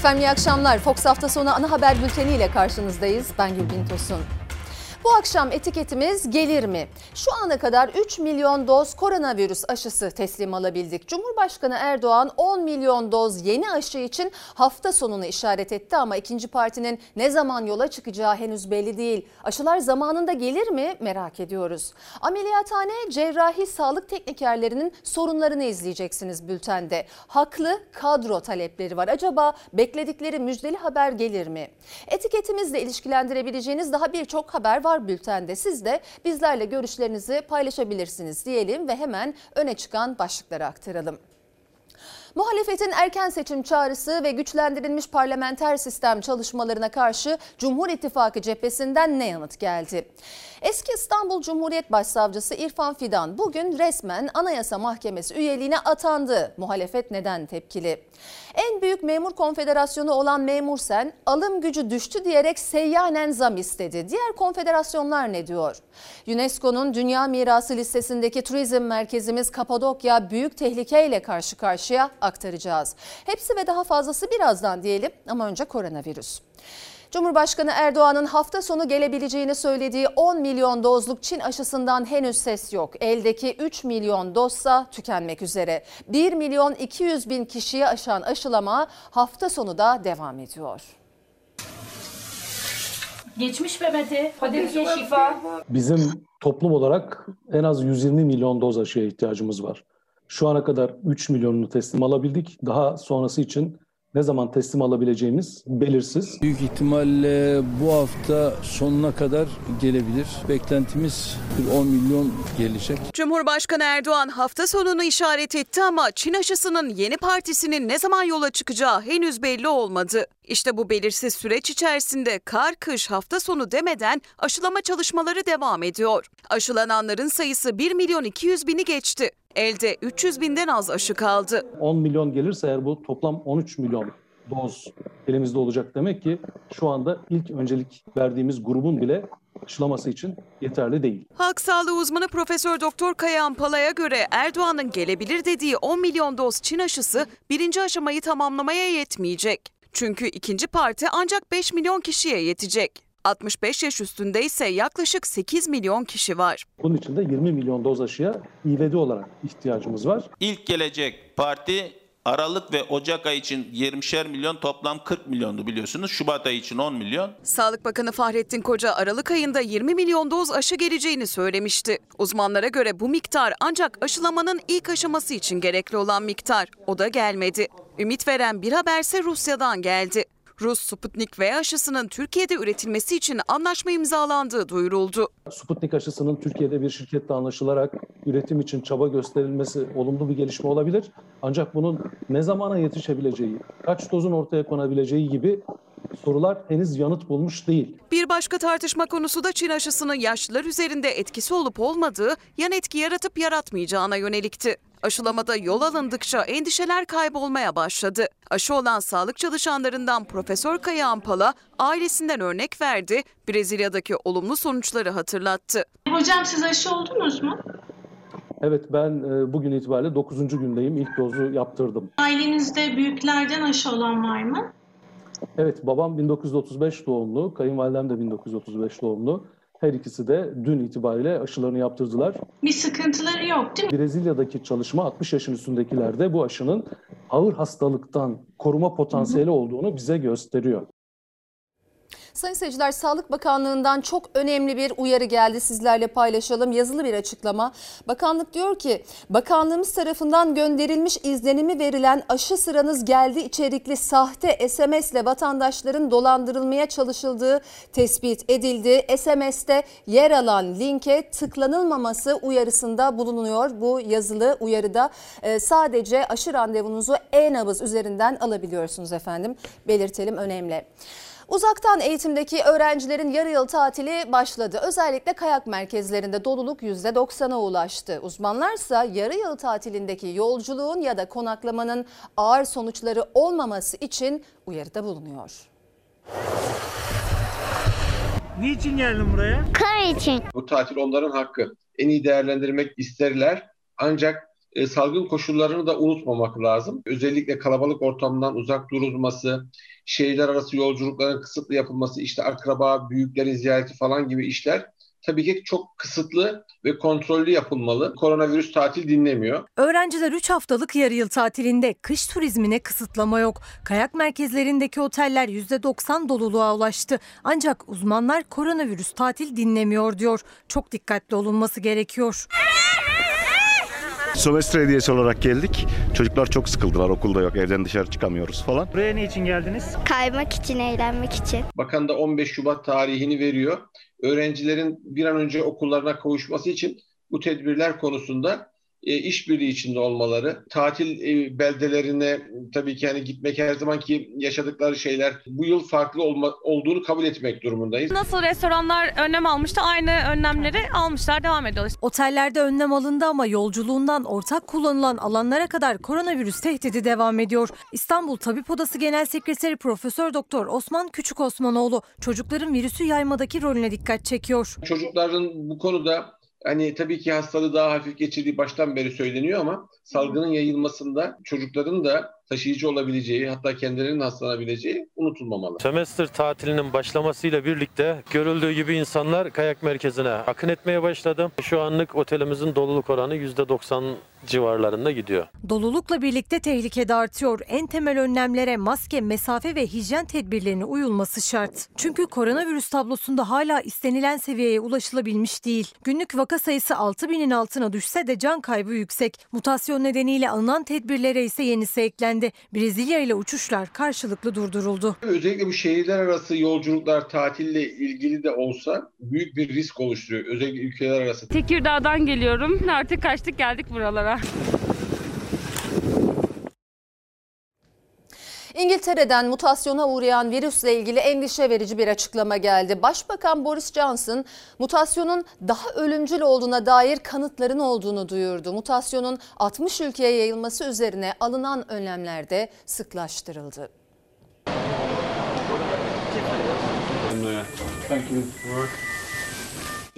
Efendim iyi akşamlar. Fox hafta sonu ana haber bülteni ile karşınızdayız. Ben Gülbin Tosun. Bu akşam etiketimiz gelir mi? Şu ana kadar 3 milyon doz koronavirüs aşısı teslim alabildik. Cumhurbaşkanı Erdoğan 10 milyon doz yeni aşı için hafta sonunu işaret etti ama ikinci partinin ne zaman yola çıkacağı henüz belli değil. Aşılar zamanında gelir mi merak ediyoruz. Ameliyathane cerrahi sağlık teknikerlerinin sorunlarını izleyeceksiniz bültende. Haklı kadro talepleri var. Acaba bekledikleri müjdeli haber gelir mi? Etiketimizle ilişkilendirebileceğiniz daha birçok haber var bültende. Siz de bizlerle görüşlerinizi paylaşabilirsiniz diyelim ve hemen öne çıkan başlıkları aktaralım. Muhalefetin erken seçim çağrısı ve güçlendirilmiş parlamenter sistem çalışmalarına karşı Cumhur İttifakı cephesinden ne yanıt geldi? Eski İstanbul Cumhuriyet Başsavcısı İrfan Fidan bugün resmen Anayasa Mahkemesi üyeliğine atandı. Muhalefet neden tepkili? En büyük memur konfederasyonu olan Memur Sen alım gücü düştü diyerek seyyanen zam istedi. Diğer konfederasyonlar ne diyor? UNESCO'nun Dünya Mirası listesindeki turizm merkezimiz Kapadokya büyük tehlikeyle karşı karşıya aktaracağız. Hepsi ve daha fazlası birazdan diyelim ama önce koronavirüs. Cumhurbaşkanı Erdoğan'ın hafta sonu gelebileceğini söylediği 10 milyon dozluk Çin aşısından henüz ses yok. Eldeki 3 milyon dozsa tükenmek üzere. 1 milyon 200 bin kişiye aşan aşılama hafta sonu da devam ediyor. Geçmiş Mehmet'e, Hadem'e şifa. Bizim toplum olarak en az 120 milyon doz aşıya ihtiyacımız var. Şu ana kadar 3 milyonunu teslim alabildik. Daha sonrası için ne zaman teslim alabileceğimiz belirsiz. Büyük ihtimalle bu hafta sonuna kadar gelebilir. Beklentimiz 10 milyon gelecek. Cumhurbaşkanı Erdoğan hafta sonunu işaret etti ama Çin aşısının yeni partisinin ne zaman yola çıkacağı henüz belli olmadı. İşte bu belirsiz süreç içerisinde kar kış hafta sonu demeden aşılama çalışmaları devam ediyor. Aşılananların sayısı 1 milyon 200 bini geçti. Elde 300 binden az aşı kaldı. 10 milyon gelirse eğer bu toplam 13 milyon doz elimizde olacak demek ki şu anda ilk öncelik verdiğimiz grubun bile aşılaması için yeterli değil. Halk sağlığı uzmanı Profesör Doktor Kayahan Pala'ya göre Erdoğan'ın gelebilir dediği 10 milyon doz Çin aşısı birinci aşamayı tamamlamaya yetmeyecek. Çünkü ikinci parti ancak 5 milyon kişiye yetecek. 65 yaş üstünde ise yaklaşık 8 milyon kişi var. Bunun için de 20 milyon doz aşıya ivedi olarak ihtiyacımız var. İlk gelecek parti Aralık ve Ocak ayı için 20'şer milyon toplam 40 milyondu biliyorsunuz. Şubat ayı için 10 milyon. Sağlık Bakanı Fahrettin Koca Aralık ayında 20 milyon doz aşı geleceğini söylemişti. Uzmanlara göre bu miktar ancak aşılamanın ilk aşaması için gerekli olan miktar. O da gelmedi. Ümit veren bir haberse Rusya'dan geldi. Rus Sputnik V aşısının Türkiye'de üretilmesi için anlaşma imzalandığı duyuruldu. Sputnik aşısının Türkiye'de bir şirketle anlaşılarak üretim için çaba gösterilmesi olumlu bir gelişme olabilir. Ancak bunun ne zamana yetişebileceği, kaç dozun ortaya konabileceği gibi sorular henüz yanıt bulmuş değil. Bir başka tartışma konusu da Çin aşısının yaşlılar üzerinde etkisi olup olmadığı, yan etki yaratıp yaratmayacağına yönelikti. Aşılamada yol alındıkça endişeler kaybolmaya başladı. Aşı olan sağlık çalışanlarından Profesör Kaya Ampala ailesinden örnek verdi, Brezilya'daki olumlu sonuçları hatırlattı. Hocam siz aşı oldunuz mu? Evet ben e, bugün itibariyle 9. gündeyim. İlk dozu yaptırdım. Ailenizde büyüklerden aşı olan var mı? Evet babam 1935 doğumlu, kayınvalidem de 1935 doğumlu. Her ikisi de dün itibariyle aşılarını yaptırdılar. Bir sıkıntıları yok değil mi? Brezilya'daki çalışma 60 yaşın üstündekilerde bu aşının ağır hastalıktan koruma potansiyeli olduğunu bize gösteriyor. Sayın seyirciler Sağlık Bakanlığı'ndan çok önemli bir uyarı geldi sizlerle paylaşalım. Yazılı bir açıklama. Bakanlık diyor ki bakanlığımız tarafından gönderilmiş izlenimi verilen aşı sıranız geldi içerikli sahte SMS ile vatandaşların dolandırılmaya çalışıldığı tespit edildi. SMS'te yer alan linke tıklanılmaması uyarısında bulunuyor. Bu yazılı uyarıda e, sadece aşı randevunuzu e-nabız üzerinden alabiliyorsunuz efendim. Belirtelim önemli. Uzaktan eğitimdeki öğrencilerin yarı yıl tatili başladı. Özellikle kayak merkezlerinde doluluk %90'a ulaştı. Uzmanlarsa yarı yıl tatilindeki yolculuğun ya da konaklamanın ağır sonuçları olmaması için uyarıda bulunuyor. Niçin geldin buraya? Kar için. Bu tatil onların hakkı. En iyi değerlendirmek isterler. Ancak e, salgın koşullarını da unutmamak lazım. Özellikle kalabalık ortamdan uzak durulması, şehirler arası yolculukların kısıtlı yapılması, işte akraba, büyüklerin ziyareti falan gibi işler tabii ki çok kısıtlı ve kontrollü yapılmalı. Koronavirüs tatil dinlemiyor. Öğrenciler 3 haftalık yarı yıl tatilinde kış turizmine kısıtlama yok. Kayak merkezlerindeki oteller %90 doluluğa ulaştı. Ancak uzmanlar koronavirüs tatil dinlemiyor diyor. Çok dikkatli olunması gerekiyor. Sömestr hediyesi olarak geldik. Çocuklar çok sıkıldılar. Okulda yok, evden dışarı çıkamıyoruz falan. Buraya ne için geldiniz? Kaymak için, eğlenmek için. Bakan da 15 Şubat tarihini veriyor. Öğrencilerin bir an önce okullarına kavuşması için bu tedbirler konusunda e, işbirliği içinde olmaları, tatil e, beldelerine tabii ki hani gitmek her zamanki yaşadıkları şeyler bu yıl farklı olma, olduğunu kabul etmek durumundayız. Nasıl restoranlar önlem almıştı aynı önlemleri almışlar devam ediyorlar. Otellerde önlem alındı ama yolculuğundan ortak kullanılan alanlara kadar koronavirüs tehdidi devam ediyor. İstanbul Tabip Odası Genel Sekreteri Profesör Doktor Osman Küçük Osmanoğlu çocukların virüsü yaymadaki rolüne dikkat çekiyor. Çocukların bu konuda Hani tabii ki hastalığı daha hafif geçirdiği baştan beri söyleniyor ama salgının yayılmasında çocukların da taşıyıcı olabileceği hatta kendilerinin hastalanabileceği unutulmamalı. Sömestr tatilinin başlamasıyla birlikte görüldüğü gibi insanlar kayak merkezine akın etmeye başladı. Şu anlık otelimizin doluluk oranı %90 civarlarında gidiyor. Dolulukla birlikte tehlike de artıyor. En temel önlemlere maske, mesafe ve hijyen tedbirlerine uyulması şart. Çünkü koronavirüs tablosunda hala istenilen seviyeye ulaşılabilmiş değil. Günlük vaka sayısı 6000'in altına düşse de can kaybı yüksek. Mutasyon nedeniyle alınan tedbirlere ise yenisi eklendi. Brezilya ile uçuşlar karşılıklı durduruldu. Özellikle bu şehirler arası yolculuklar tatille ilgili de olsa büyük bir risk oluşturuyor. Özellikle ülkeler arası. Tekirdağ'dan geliyorum. Artık kaçtık geldik buralara. İngiltere'den mutasyona uğrayan virüsle ilgili endişe verici bir açıklama geldi. Başbakan Boris Johnson mutasyonun daha ölümcül olduğuna dair kanıtların olduğunu duyurdu. Mutasyonun 60 ülkeye yayılması üzerine alınan önlemler de sıklaştırıldı.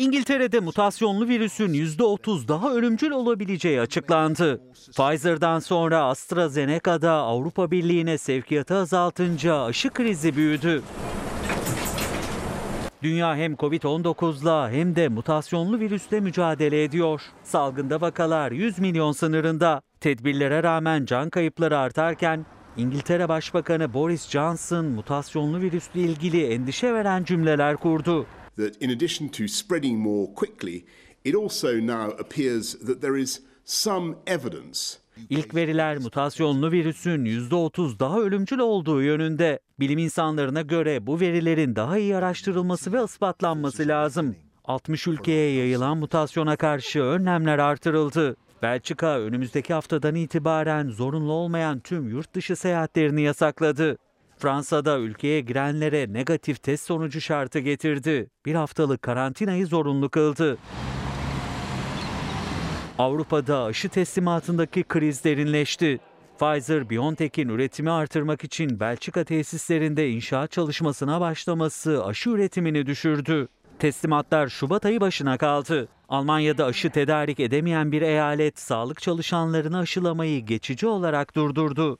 İngiltere'de mutasyonlu virüsün %30 daha ölümcül olabileceği açıklandı. Pfizer'dan sonra AstraZeneca'da Avrupa Birliği'ne sevkiyatı azaltınca aşı krizi büyüdü. Dünya hem Covid-19'la hem de mutasyonlu virüsle mücadele ediyor. Salgında vakalar 100 milyon sınırında. Tedbirlere rağmen can kayıpları artarken İngiltere Başbakanı Boris Johnson mutasyonlu virüsle ilgili endişe veren cümleler kurdu. That in addition to spreading more quickly, it also now appears that there is some evidence İlk veriler mutasyonlu virüsün %30 daha ölümcül olduğu yönünde. Bilim insanlarına göre bu verilerin daha iyi araştırılması ve ispatlanması lazım. 60 ülkeye yayılan mutasyona karşı önlemler artırıldı. Belçika önümüzdeki haftadan itibaren zorunlu olmayan tüm yurt dışı seyahatlerini yasakladı. Fransa'da ülkeye girenlere negatif test sonucu şartı getirdi. Bir haftalık karantinayı zorunlu kıldı. Avrupa'da aşı teslimatındaki kriz derinleşti. Pfizer-BioNTech'in üretimi artırmak için Belçika tesislerinde inşaat çalışmasına başlaması aşı üretimini düşürdü. Teslimatlar Şubat ayı başına kaldı. Almanya'da aşı tedarik edemeyen bir eyalet sağlık çalışanlarını aşılamayı geçici olarak durdurdu.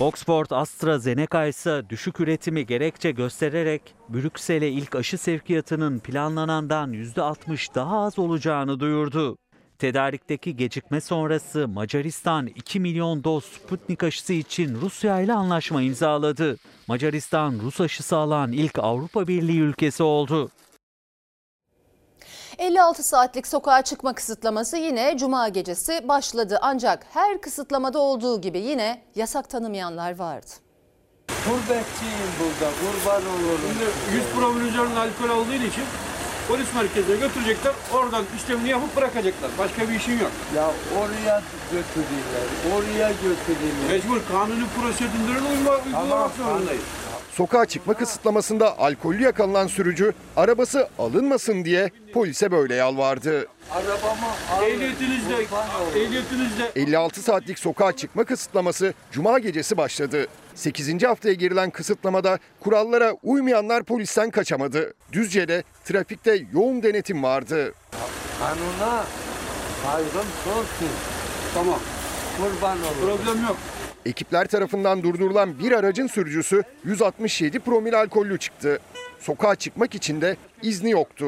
Oxford AstraZeneca ise düşük üretimi gerekçe göstererek Brüksel'e ilk aşı sevkiyatının planlanandan %60 daha az olacağını duyurdu. Tedarikteki gecikme sonrası Macaristan 2 milyon doz Sputnik aşısı için Rusya ile anlaşma imzaladı. Macaristan Rus aşısı alan ilk Avrupa Birliği ülkesi oldu. 56 saatlik sokağa çıkma kısıtlaması yine cuma gecesi başladı. Ancak her kısıtlamada olduğu gibi yine yasak tanımayanlar vardı. Gurbetçiyim burada, kurban olurum. Şimdi 100 promil üzerinde alkol olduğu için polis merkezine götürecekler. Oradan işlemini yapıp bırakacaklar. Başka bir işin yok. Ya oraya götürürler, oraya götürürler. Mecbur kanuni prosedürlerine uyma, uygulamak zorundayız. Sokağa çıkma kısıtlamasında alkollü yakalanan sürücü arabası alınmasın diye polise böyle yalvardı. Arabamı. Ehliyetinizde, ehliyetinizde 56 saatlik sokağa çıkma kısıtlaması cuma gecesi başladı. 8. haftaya girilen kısıtlamada kurallara uymayanlar polisten kaçamadı. Düzce'de trafikte yoğun denetim vardı. Kanuna, Hayrım sorsun. Tamam. Kurban olurum. Problem yok. Ekipler tarafından durdurulan bir aracın sürücüsü 167 promil alkollü çıktı. Sokağa çıkmak için de izni yoktu.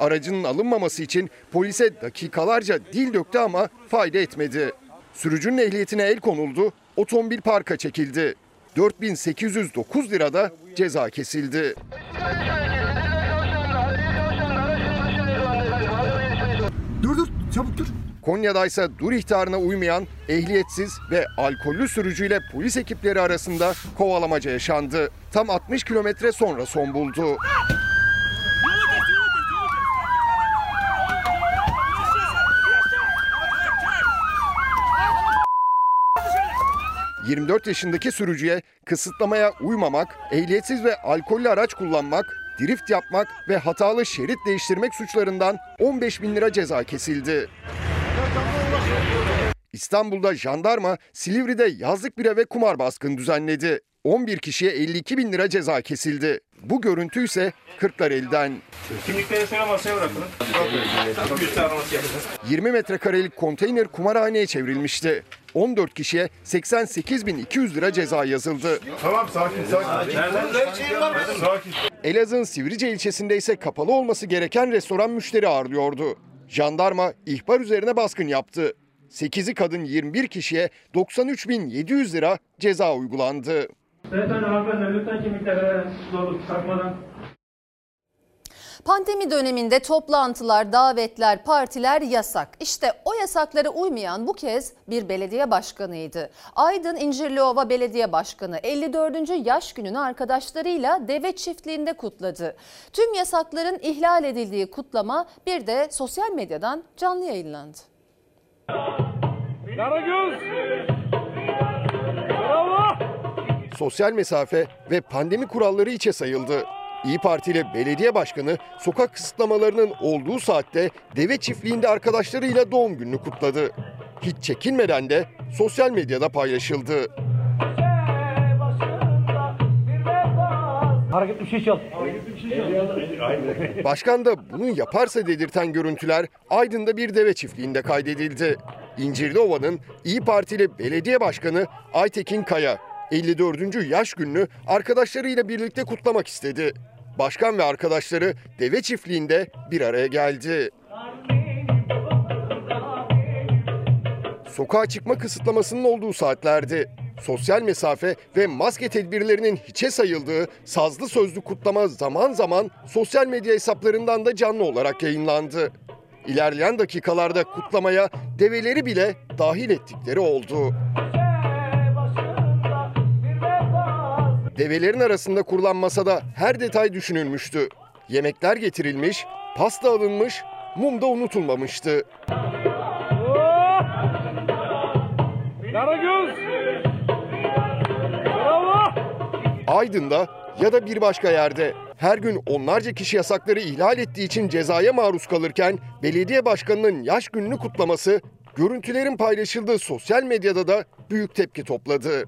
Aracının alınmaması için polise dakikalarca dil döktü ama fayda etmedi. Sürücünün ehliyetine el konuldu, otomobil parka çekildi. 4809 lirada ceza kesildi. Dur dur çabuk dur. Konya'da ise dur ihtarına uymayan ehliyetsiz ve alkollü sürücüyle polis ekipleri arasında kovalamaca yaşandı. Tam 60 kilometre sonra son buldu. ...24 yaşındaki sürücüye kısıtlamaya uymamak, ehliyetsiz ve alkollü araç kullanmak, drift yapmak ve hatalı şerit değiştirmek suçlarından 15 bin lira ceza kesildi. İstanbul'da jandarma Silivri'de yazlık bir eve kumar baskını düzenledi. 11 kişiye 52 bin lira ceza kesildi. Bu görüntü ise Kırklareli'den. Kimlikleri şöyle masaya bırakın. 100 tane masaya yapacağız. 20 metrekarelik konteyner kumarhaneye çevrilmişti. 14 kişiye 88.200 lira ceza yazıldı. Tamam sakin sakin. Sakin. Elazığ'ın Sivrice ilçesinde ise kapalı olması gereken restoran müşteri ağırlıyordu. Jandarma ihbar üzerine baskın yaptı. 8'i kadın 21 kişiye 93.700 lira ceza uygulandı. Hanımefendi lütfen. Pandemi döneminde toplantılar, davetler, partiler yasak. İşte o yasaklara uymayan bu kez bir belediye başkanıydı. Aydın İncirliova Belediye Başkanı 54. yaş gününü arkadaşlarıyla deve çiftliğinde kutladı. Tüm yasakların ihlal edildiği kutlama bir de sosyal medyadan canlı yayınlandı. Karagöz! Bravo! Sosyal mesafe ve pandemi kuralları içe sayıldı. İyi Parti ile belediye başkanı sokak kısıtlamalarının olduğu saatte deve çiftliğinde arkadaşlarıyla doğum gününü kutladı. Hiç çekinmeden de sosyal medyada paylaşıldı. Hareketli bir şey çal. Başkan da bunu yaparsa dedirten görüntüler Aydın'da bir deve çiftliğinde kaydedildi. İncirliova'nın İyi Partili belediye başkanı Aytekin Kaya 54. yaş gününü arkadaşlarıyla birlikte kutlamak istedi. Başkan ve arkadaşları deve çiftliğinde bir araya geldi. Sokağa çıkma kısıtlamasının olduğu saatlerdi. Sosyal mesafe ve maske tedbirlerinin hiçe sayıldığı sazlı sözlü kutlama zaman zaman sosyal medya hesaplarından da canlı olarak yayınlandı. İlerleyen dakikalarda kutlamaya develeri bile dahil ettikleri oldu. Develerin arasında kurulan masada her detay düşünülmüştü. Yemekler getirilmiş, pasta alınmış, mum da unutulmamıştı. Karagöz! Aydın'da ya da bir başka yerde her gün onlarca kişi yasakları ihlal ettiği için cezaya maruz kalırken belediye başkanının yaş gününü kutlaması görüntülerin paylaşıldığı sosyal medyada da büyük tepki topladı.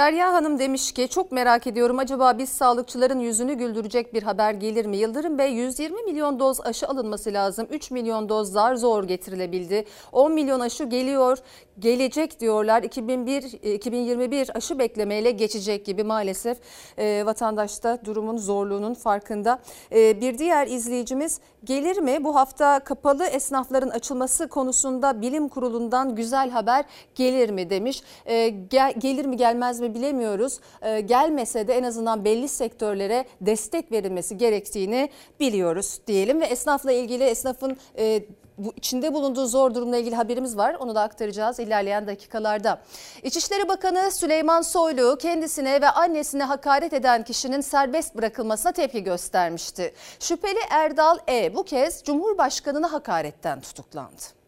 Derya Hanım demiş ki çok merak ediyorum acaba biz sağlıkçıların yüzünü güldürecek bir haber gelir mi? Yıldırım Bey 120 milyon doz aşı alınması lazım. 3 milyon doz zar zor getirilebildi. 10 milyon aşı geliyor, gelecek diyorlar. 2001 2021 aşı beklemeyle geçecek gibi maalesef e, vatandaş da durumun zorluğunun farkında. E, bir diğer izleyicimiz gelir mi? Bu hafta kapalı esnafların açılması konusunda bilim kurulundan güzel haber gelir mi demiş. E, gel, gelir mi gelmez mi bilemiyoruz. E, gelmese de en azından belli sektörlere destek verilmesi gerektiğini biliyoruz diyelim ve esnafla ilgili esnafın e, bu içinde bulunduğu zor durumla ilgili haberimiz var. Onu da aktaracağız ilerleyen dakikalarda. İçişleri Bakanı Süleyman Soylu kendisine ve annesine hakaret eden kişinin serbest bırakılmasına tepki göstermişti. Şüpheli Erdal E bu kez Cumhurbaşkanı'na hakaretten tutuklandı.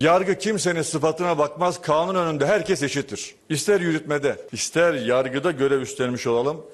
Yargı kimsenin sıfatına bakmaz, kanun önünde herkes eşittir. İster yürütmede, ister yargıda görev üstlenmiş olalım,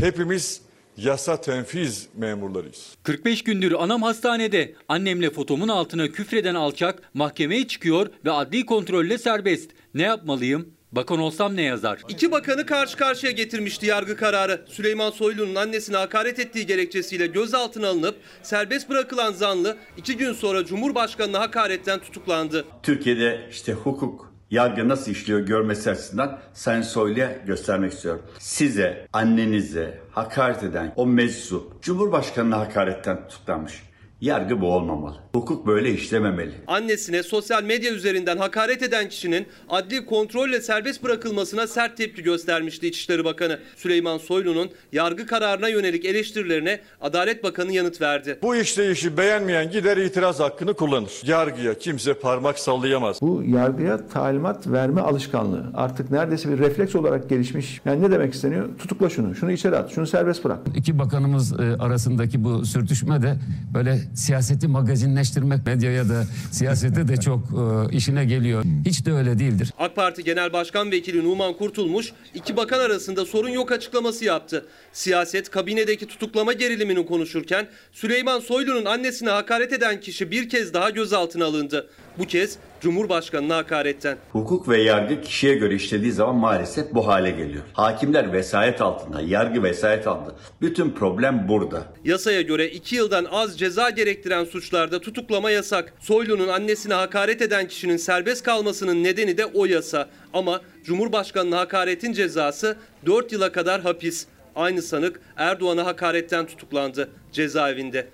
hepimiz yasa tenfiz memurlarıyız. 45 gündür anam hastanede. Annemle fotomun altına küfreden alçak mahkemeye çıkıyor ve adli kontrolle serbest. Ne yapmalıyım? Bakan olsam ne yazar? İki bakanı karşı karşıya getirmişti yargı kararı. Süleyman Soylu'nun annesine hakaret ettiği gerekçesiyle gözaltına alınıp serbest bırakılan zanlı iki gün sonra Cumhurbaşkanı'na hakaretten tutuklandı. Türkiye'de işte hukuk, yargı nasıl işliyor görmesi açısından Sayın Soylu'ya göstermek istiyorum. Size, annenize hakaret eden o meczup Cumhurbaşkanı'na hakaretten tutuklanmış. Yargı bu olmamalı. Hukuk böyle işlememeli. Annesine sosyal medya üzerinden hakaret eden kişinin adli kontrolle serbest bırakılmasına sert tepki göstermişti İçişleri Bakanı. Süleyman Soylu'nun yargı kararına yönelik eleştirilerine Adalet Bakanı yanıt verdi. Bu işleyişi beğenmeyen gider itiraz hakkını kullanır. Yargıya kimse parmak sallayamaz. Bu yargıya talimat verme alışkanlığı artık neredeyse bir refleks olarak gelişmiş. Yani ne demek isteniyor? Tutukla şunu, şunu içeri at, şunu serbest bırak. İki bakanımız e, arasındaki bu sürtüşme de böyle siyaseti magazinleştirmek medyaya da siyasete de çok e, işine geliyor. Hiç de öyle değildir. AK Parti Genel Başkan Vekili Numan Kurtulmuş iki bakan arasında sorun yok açıklaması yaptı. Siyaset kabinedeki tutuklama gerilimini konuşurken Süleyman Soylu'nun annesine hakaret eden kişi bir kez daha gözaltına alındı. Bu kez Cumhurbaşkanı'na hakaretten. Hukuk ve yargı kişiye göre işlediği zaman maalesef bu hale geliyor. Hakimler vesayet altında, yargı vesayet altında. Bütün problem burada. Yasaya göre 2 yıldan az ceza gerektiren suçlarda tutuklama yasak. Soylu'nun annesine hakaret eden kişinin serbest kalmasının nedeni de o yasa. Ama Cumhurbaşkanı'na hakaretin cezası 4 yıla kadar hapis. Aynı sanık Erdoğan'a hakaretten tutuklandı cezaevinde.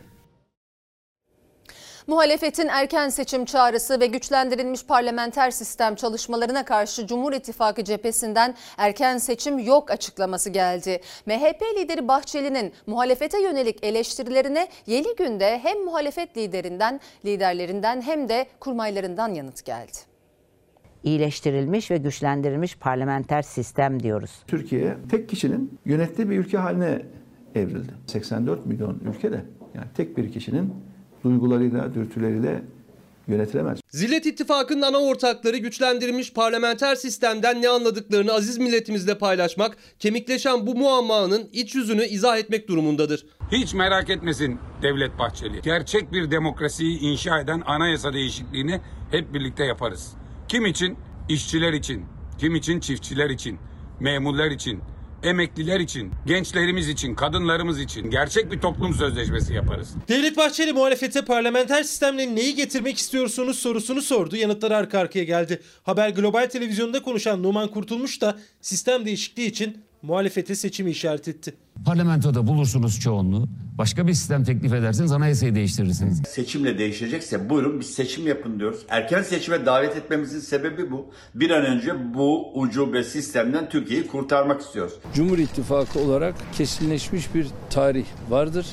Muhalefetin erken seçim çağrısı ve güçlendirilmiş parlamenter sistem çalışmalarına karşı Cumhur İttifakı cephesinden erken seçim yok açıklaması geldi. MHP lideri Bahçeli'nin muhalefete yönelik eleştirilerine Yeni Günde hem muhalefet liderinden, liderlerinden hem de kurmaylarından yanıt geldi. iyileştirilmiş ve güçlendirilmiş parlamenter sistem diyoruz. Türkiye tek kişinin yönettiği bir ülke haline evrildi. 84 milyon ülkede yani tek bir kişinin duygularıyla, dürtüleriyle yönetilemez. Zillet İttifakı'nın ana ortakları güçlendirilmiş parlamenter sistemden ne anladıklarını aziz milletimizle paylaşmak, kemikleşen bu muammanın iç yüzünü izah etmek durumundadır. Hiç merak etmesin Devlet Bahçeli. Gerçek bir demokrasiyi inşa eden anayasa değişikliğini hep birlikte yaparız. Kim için? İşçiler için. Kim için? Çiftçiler için. Memurlar için. Emekliler için, gençlerimiz için, kadınlarımız için gerçek bir toplum sözleşmesi yaparız. Devlet Bahçeli muhalefete parlamenter sistemle neyi getirmek istiyorsunuz sorusunu sordu. Yanıtları arka arkaya geldi. Haber Global Televizyon'da konuşan Numan Kurtulmuş da sistem değişikliği için muhalefete seçimi işaret etti. Parlamentoda bulursunuz çoğunluğu. Başka bir sistem teklif edersiniz anayasayı değiştirirsiniz. Seçimle değişecekse buyurun bir seçim yapın diyoruz. Erken seçime davet etmemizin sebebi bu. Bir an önce bu ucube sistemden Türkiye'yi kurtarmak istiyoruz. Cumhur İttifakı olarak kesinleşmiş bir tarih vardır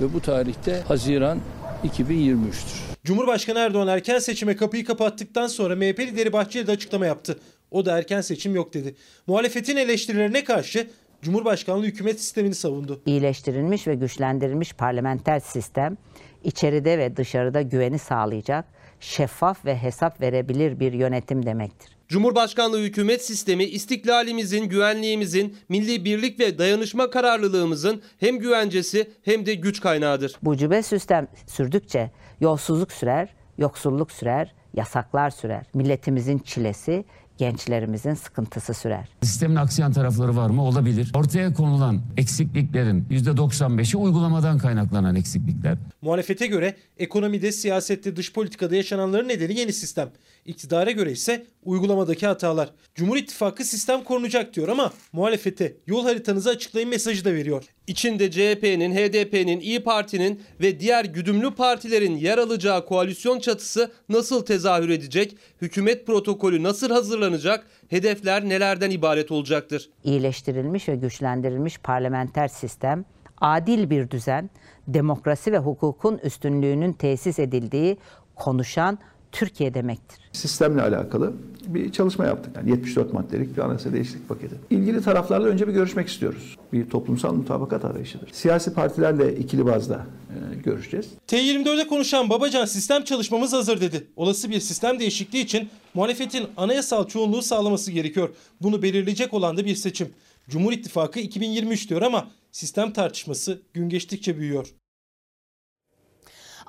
ve bu tarihte Haziran 2023'tür. Cumhurbaşkanı Erdoğan erken seçime kapıyı kapattıktan sonra MHP lideri Bahçeli de açıklama yaptı. O da erken seçim yok dedi. Muhalefetin eleştirilerine karşı Cumhurbaşkanlığı hükümet sistemini savundu. İyileştirilmiş ve güçlendirilmiş parlamenter sistem içeride ve dışarıda güveni sağlayacak, şeffaf ve hesap verebilir bir yönetim demektir. Cumhurbaşkanlığı hükümet sistemi istiklalimizin, güvenliğimizin, milli birlik ve dayanışma kararlılığımızın hem güvencesi hem de güç kaynağıdır. Bu cübe sistem sürdükçe yolsuzluk sürer, yoksulluk sürer, yasaklar sürer. Milletimizin çilesi, gençlerimizin sıkıntısı sürer. Sistemin aksayan tarafları var mı? Olabilir. Ortaya konulan eksikliklerin %95'i uygulamadan kaynaklanan eksiklikler. Muhalefete göre ekonomide, siyasette, dış politikada yaşananların nedeni yeni sistem. İktidara göre ise uygulamadaki hatalar. Cumhur İttifakı sistem korunacak diyor ama muhalefete yol haritanızı açıklayın mesajı da veriyor. İçinde CHP'nin, HDP'nin, İyi Parti'nin ve diğer güdümlü partilerin yer alacağı koalisyon çatısı nasıl tezahür edecek? Hükümet protokolü nasıl hazırlanacak? Hedefler nelerden ibaret olacaktır? İyileştirilmiş ve güçlendirilmiş parlamenter sistem, adil bir düzen, demokrasi ve hukukun üstünlüğünün tesis edildiği konuşan Türkiye demektir. Sistemle alakalı bir çalışma yaptık. Yani 74 maddelik bir anayasa değişiklik paketi. İlgili taraflarla önce bir görüşmek istiyoruz. Bir toplumsal mutabakat arayışıdır. Siyasi partilerle ikili bazda e, görüşeceğiz. T24'de konuşan Babacan sistem çalışmamız hazır dedi. Olası bir sistem değişikliği için muhalefetin anayasal çoğunluğu sağlaması gerekiyor. Bunu belirleyecek olan da bir seçim. Cumhur İttifakı 2023 diyor ama sistem tartışması gün geçtikçe büyüyor.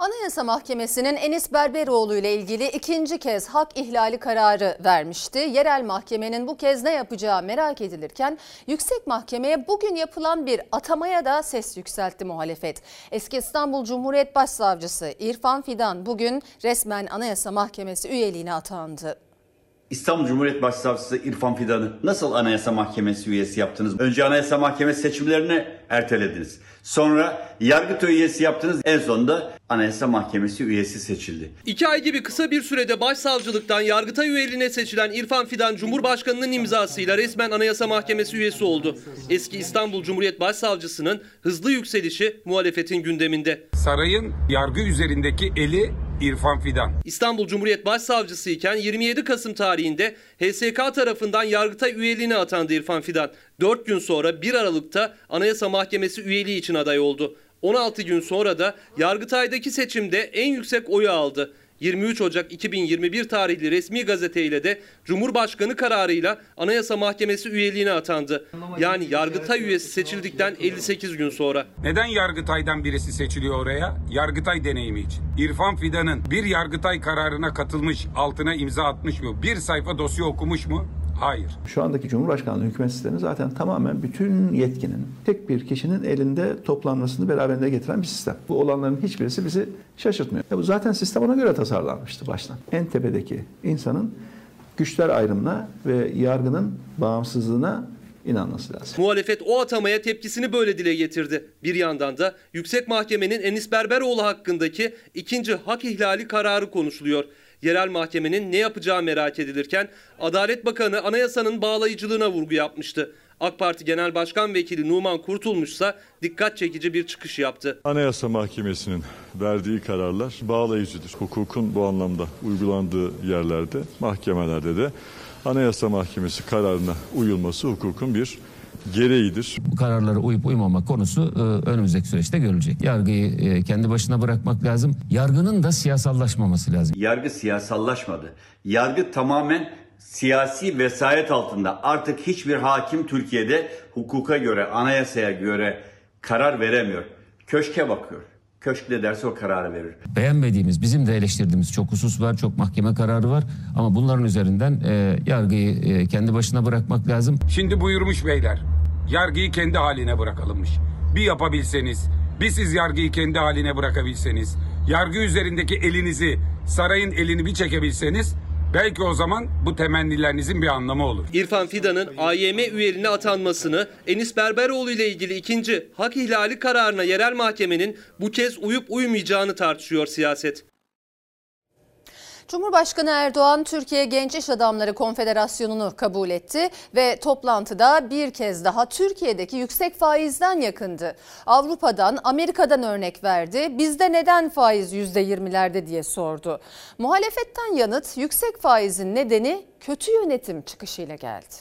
Anayasa Mahkemesi'nin Enis Berberoğlu ile ilgili ikinci kez hak ihlali kararı vermişti. Yerel mahkemenin bu kez ne yapacağı merak edilirken yüksek mahkemeye bugün yapılan bir atamaya da ses yükseltti muhalefet. Eski İstanbul Cumhuriyet Başsavcısı İrfan Fidan bugün resmen Anayasa Mahkemesi üyeliğine atandı. İstanbul Cumhuriyet Başsavcısı İrfan Fidan'ı nasıl Anayasa Mahkemesi üyesi yaptınız? Önce Anayasa Mahkemesi seçimlerini ertelediniz. Sonra Yargıtay üyesi yaptınız. En sonunda Anayasa Mahkemesi üyesi seçildi. İki ay gibi kısa bir sürede başsavcılıktan Yargıtay üyeliğine seçilen İrfan Fidan Cumhurbaşkanı'nın imzasıyla resmen Anayasa Mahkemesi üyesi oldu. Eski İstanbul Cumhuriyet Başsavcısının hızlı yükselişi muhalefetin gündeminde. Sarayın yargı üzerindeki eli İrfan Fidan. İstanbul Cumhuriyet Başsavcısı iken 27 Kasım tarihinde HSK tarafından Yargıtay üyeliğine atandı İrfan Fidan. 4 gün sonra 1 Aralık'ta Anayasa Mahkemesi üyeliği için aday oldu. 16 gün sonra da Yargıtay'daki seçimde en yüksek oyu aldı. 23 Ocak 2021 tarihli resmi gazeteyle de Cumhurbaşkanı kararıyla Anayasa Mahkemesi üyeliğine atandı. Yani Yargıtay üyesi seçildikten 58 gün sonra. Neden Yargıtay'dan birisi seçiliyor oraya? Yargıtay deneyimi için. İrfan Fidan'ın bir Yargıtay kararına katılmış, altına imza atmış mı? Bir sayfa dosya okumuş mu? Hayır. Şu andaki Cumhurbaşkanlığı hükümet sistemi zaten tamamen bütün yetkinin tek bir kişinin elinde toplanmasını beraberinde getiren bir sistem. Bu olanların hiçbirisi bizi şaşırtmıyor. Ya bu zaten sistem ona göre tasarlanmıştı baştan. En tepedeki insanın güçler ayrımına ve yargının bağımsızlığına inanması lazım. Muhalefet o atamaya tepkisini böyle dile getirdi. Bir yandan da Yüksek Mahkemenin Enis Berberoğlu hakkındaki ikinci hak ihlali kararı konuşuluyor. Yerel mahkemenin ne yapacağı merak edilirken Adalet Bakanı anayasanın bağlayıcılığına vurgu yapmıştı. AK Parti Genel Başkan Vekili Numan Kurtulmuşsa dikkat çekici bir çıkış yaptı. Anayasa Mahkemesi'nin verdiği kararlar bağlayıcıdır. Hukukun bu anlamda uygulandığı yerlerde, mahkemelerde de Anayasa Mahkemesi kararına uyulması hukukun bir gereğidir. Bu kararlara uyup uymamak konusu e, önümüzdeki süreçte görülecek. Yargıyı e, kendi başına bırakmak lazım. Yargının da siyasallaşmaması lazım. Yargı siyasallaşmadı. Yargı tamamen siyasi vesayet altında. Artık hiçbir hakim Türkiye'de hukuka göre, anayasaya göre karar veremiyor. Köşke bakıyor. Köşk ne derse o kararı verir. Beğenmediğimiz, bizim de eleştirdiğimiz çok husus var, çok mahkeme kararı var. Ama bunların üzerinden e, yargıyı e, kendi başına bırakmak lazım. Şimdi buyurmuş beyler. Yargıyı kendi haline bırakalımmış. Bir yapabilseniz, bir siz yargıyı kendi haline bırakabilseniz, yargı üzerindeki elinizi, sarayın elini bir çekebilseniz Belki o zaman bu temennilerinizin bir anlamı olur. İrfan Fidan'ın AYM üyeliğine atanmasını Enis Berberoğlu ile ilgili ikinci hak ihlali kararına yerel mahkemenin bu kez uyup uymayacağını tartışıyor siyaset. Cumhurbaşkanı Erdoğan Türkiye Genç İş Adamları Konfederasyonu'nu kabul etti ve toplantıda bir kez daha Türkiye'deki yüksek faizden yakındı. Avrupa'dan, Amerika'dan örnek verdi. Bizde neden faiz %20'lerde diye sordu. Muhalefetten yanıt yüksek faizin nedeni kötü yönetim çıkışıyla geldi.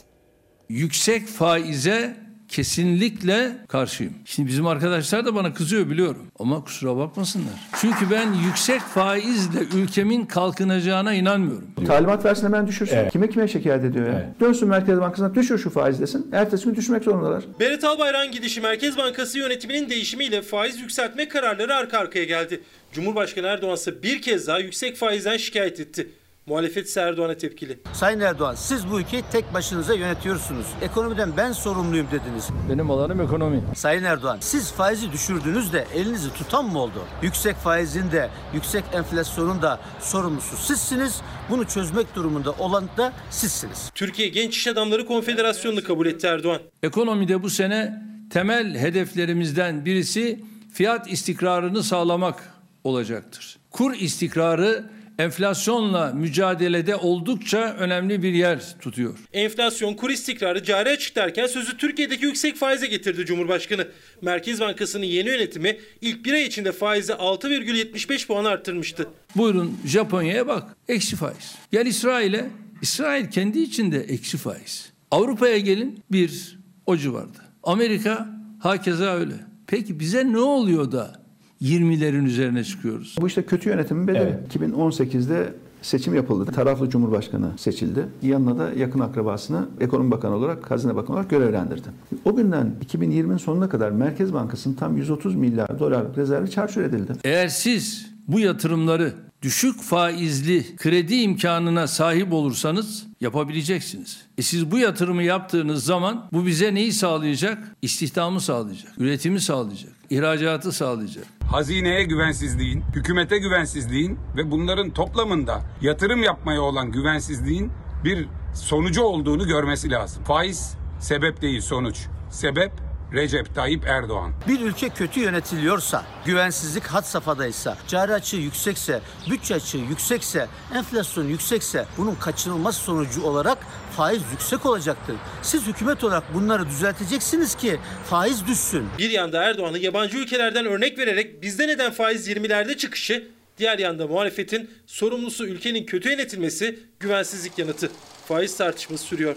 Yüksek faize kesinlikle karşıyım. Şimdi bizim arkadaşlar da bana kızıyor biliyorum. Ama kusura bakmasınlar. Çünkü ben yüksek faizle ülkemin kalkınacağına inanmıyorum. Talimat versin hemen düşürsün. Evet. Kime kime şikayet ediyor ya? Evet. Dönsün Merkez Bankası'na düşür şu faiz desin. Ertesi gün düşürmek zorundalar. Berat Albayrak'ın gidişi Merkez Bankası yönetiminin değişimiyle faiz yükseltme kararları arka arkaya geldi. Cumhurbaşkanı Erdoğan ise bir kez daha yüksek faizden şikayet etti. Muhalefet ise Erdoğan'a tepkili. Sayın Erdoğan siz bu ülkeyi tek başınıza yönetiyorsunuz. Ekonomiden ben sorumluyum dediniz. Benim alanım ekonomi. Sayın Erdoğan siz faizi düşürdünüz de elinizi tutan mı oldu? Yüksek faizin de yüksek enflasyonun da sorumlusu sizsiniz. Bunu çözmek durumunda olan da sizsiniz. Türkiye Genç İş Adamları Konfederasyonu'nu kabul etti Erdoğan. Ekonomide bu sene temel hedeflerimizden birisi fiyat istikrarını sağlamak olacaktır. Kur istikrarı enflasyonla mücadelede oldukça önemli bir yer tutuyor. Enflasyon, kur istikrarı, cari açık derken sözü Türkiye'deki yüksek faize getirdi Cumhurbaşkanı. Merkez Bankası'nın yeni yönetimi ilk bir ay içinde faizi 6,75 puan arttırmıştı. Buyurun Japonya'ya bak. Eksi faiz. Gel İsrail'e. İsrail kendi içinde eksi faiz. Avrupa'ya gelin bir o civarda. Amerika hakeza öyle. Peki bize ne oluyor da 20'lerin üzerine çıkıyoruz? Bu işte kötü yönetimin bedeli. Evet. 2018'de seçim yapıldı. Taraflı Cumhurbaşkanı seçildi. Yanına da yakın akrabasını Ekonomi Bakanı olarak, Hazine Bakanı olarak görevlendirdi. O günden 2020'nin sonuna kadar Merkez Bankası'nın tam 130 milyar dolarlık rezervi çarçur edildi. Eğer siz bu yatırımları düşük faizli kredi imkanına sahip olursanız yapabileceksiniz. E siz bu yatırımı yaptığınız zaman bu bize neyi sağlayacak? İstihdamı sağlayacak, üretimi sağlayacak, ihracatı sağlayacak. Hazineye güvensizliğin, hükümete güvensizliğin ve bunların toplamında yatırım yapmaya olan güvensizliğin bir sonucu olduğunu görmesi lazım. Faiz sebep değil sonuç. Sebep Recep Tayyip Erdoğan. Bir ülke kötü yönetiliyorsa, güvensizlik had safhadaysa, cari açığı yüksekse, bütçe açığı yüksekse, enflasyon yüksekse bunun kaçınılmaz sonucu olarak faiz yüksek olacaktır. Siz hükümet olarak bunları düzelteceksiniz ki faiz düşsün. Bir yanda Erdoğan'ın yabancı ülkelerden örnek vererek bizde neden faiz 20'lerde çıkışı, diğer yanda muhalefetin sorumlusu ülkenin kötü yönetilmesi güvensizlik yanıtı. Faiz tartışması sürüyor.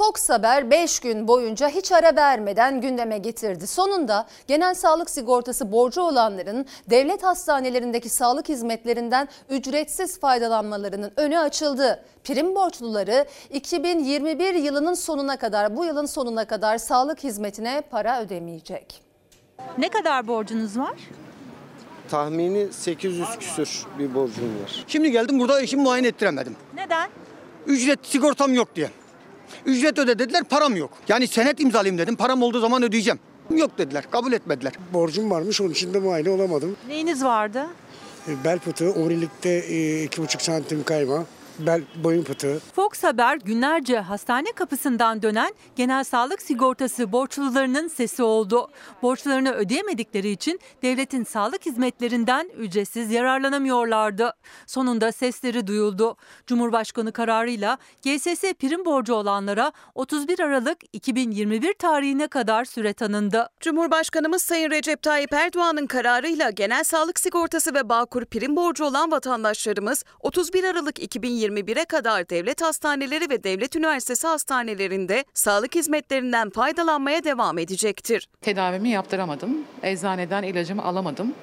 Fox Haber 5 gün boyunca hiç ara vermeden gündeme getirdi. Sonunda genel sağlık sigortası borcu olanların devlet hastanelerindeki sağlık hizmetlerinden ücretsiz faydalanmalarının önü açıldı. Prim borçluları 2021 yılının sonuna kadar bu yılın sonuna kadar sağlık hizmetine para ödemeyecek. Ne kadar borcunuz var? Tahmini 800 küsür bir borcum var. Şimdi geldim burada eşimi muayene ettiremedim. Neden? Ücret sigortam yok diye. Ücret öde dediler param yok. Yani senet imzalayayım dedim param olduğu zaman ödeyeceğim. Yok dediler kabul etmediler. Borcum varmış onun için de muayene olamadım. Neyiniz vardı? Bel fıtığı, omurilikte e, iki buçuk santim kayma, bel boyun fıtığı. Fox Haber günlerce hastane kapısından dönen genel sağlık sigortası borçlularının sesi oldu. Borçlarını ödeyemedikleri için devletin sağlık hizmetlerinden ücretsiz yararlanamıyorlardı. Sonunda sesleri duyuldu. Cumhurbaşkanı kararıyla GSS prim borcu olanlara 31 Aralık 2021 tarihine kadar süre tanındı. Cumhurbaşkanımız Sayın Recep Tayyip Erdoğan'ın kararıyla genel sağlık sigortası ve Bağkur prim borcu olan vatandaşlarımız 31 Aralık 2021'e kadar devlet hastaneleri ve devlet üniversitesi hastanelerinde sağlık hizmetlerinden faydalanmaya devam edecektir. Tedavimi yaptıramadım. Eczaneden ilacımı alamadım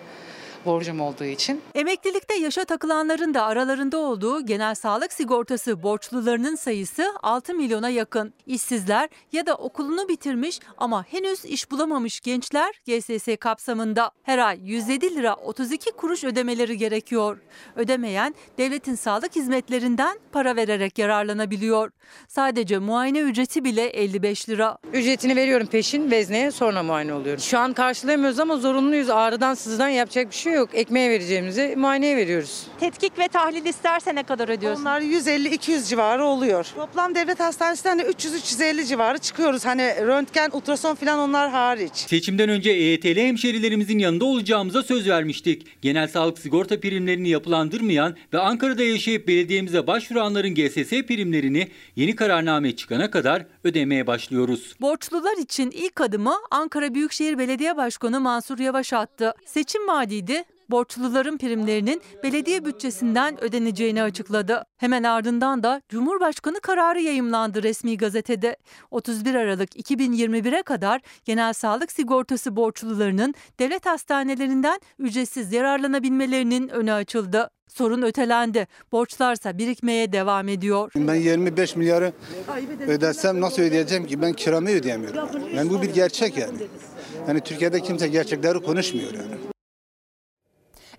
borcum olduğu için. Emeklilikte yaşa takılanların da aralarında olduğu genel sağlık sigortası borçlularının sayısı 6 milyona yakın. İşsizler ya da okulunu bitirmiş ama henüz iş bulamamış gençler GSS kapsamında her ay 107 lira 32 kuruş ödemeleri gerekiyor. Ödemeyen devletin sağlık hizmetlerinden para vererek yararlanabiliyor. Sadece muayene ücreti bile 55 lira. Ücretini veriyorum peşin vezneye sonra muayene oluyorum. Şu an karşılayamıyoruz ama zorunluyuz. Ağrıdan sızıdan yapacak bir şey yok. Ekmeğe vereceğimizi muayeneye veriyoruz. Tetkik ve tahlil isterse ne kadar ödüyorsun? Onlar 150-200 civarı oluyor. Toplam devlet hastanesinden de 300-350 civarı çıkıyoruz. Hani röntgen, ultrason falan onlar hariç. Seçimden önce EYT'li hemşerilerimizin yanında olacağımıza söz vermiştik. Genel sağlık sigorta primlerini yapılandırmayan ve Ankara'da yaşayıp belediyemize başvuranların GSS primlerini yeni kararname çıkana kadar ödemeye başlıyoruz. Borçlular için ilk adımı Ankara Büyükşehir Belediye Başkanı Mansur Yavaş attı. Seçim vaadiydi. Borçluların primlerinin belediye bütçesinden ödeneceğini açıkladı. Hemen ardından da Cumhurbaşkanı kararı yayımlandı resmi gazetede. 31 Aralık 2021'e kadar genel sağlık sigortası borçlularının devlet hastanelerinden ücretsiz yararlanabilmelerinin önü açıldı. Sorun ötelendi. Borçlarsa birikmeye devam ediyor. Ben 25 milyarı ödersem nasıl ödeyeceğim ki? Ben kiramı ödeyemiyorum. Yani bu bir gerçek yani. Yani Türkiye'de kimse gerçekleri konuşmuyor yani.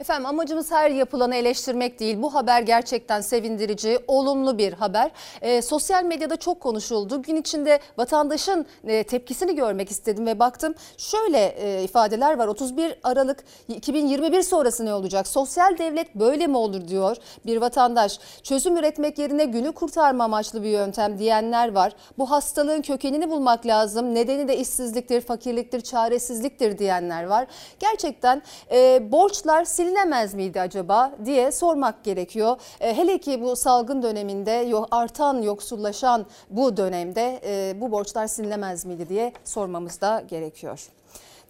Efendim amacımız her yapılanı eleştirmek değil. Bu haber gerçekten sevindirici, olumlu bir haber. E, sosyal medyada çok konuşuldu. Gün içinde vatandaşın e, tepkisini görmek istedim ve baktım. Şöyle e, ifadeler var. 31 Aralık 2021 sonrası ne olacak? Sosyal devlet böyle mi olur diyor bir vatandaş. Çözüm üretmek yerine günü kurtarma amaçlı bir yöntem diyenler var. Bu hastalığın kökenini bulmak lazım. Nedeni de işsizliktir, fakirliktir, çaresizliktir diyenler var. Gerçekten e, borçlar silinemez miydi acaba diye sormak gerekiyor. E, hele ki bu salgın döneminde artan yoksullaşan bu dönemde e, bu borçlar silinemez miydi diye sormamız da gerekiyor.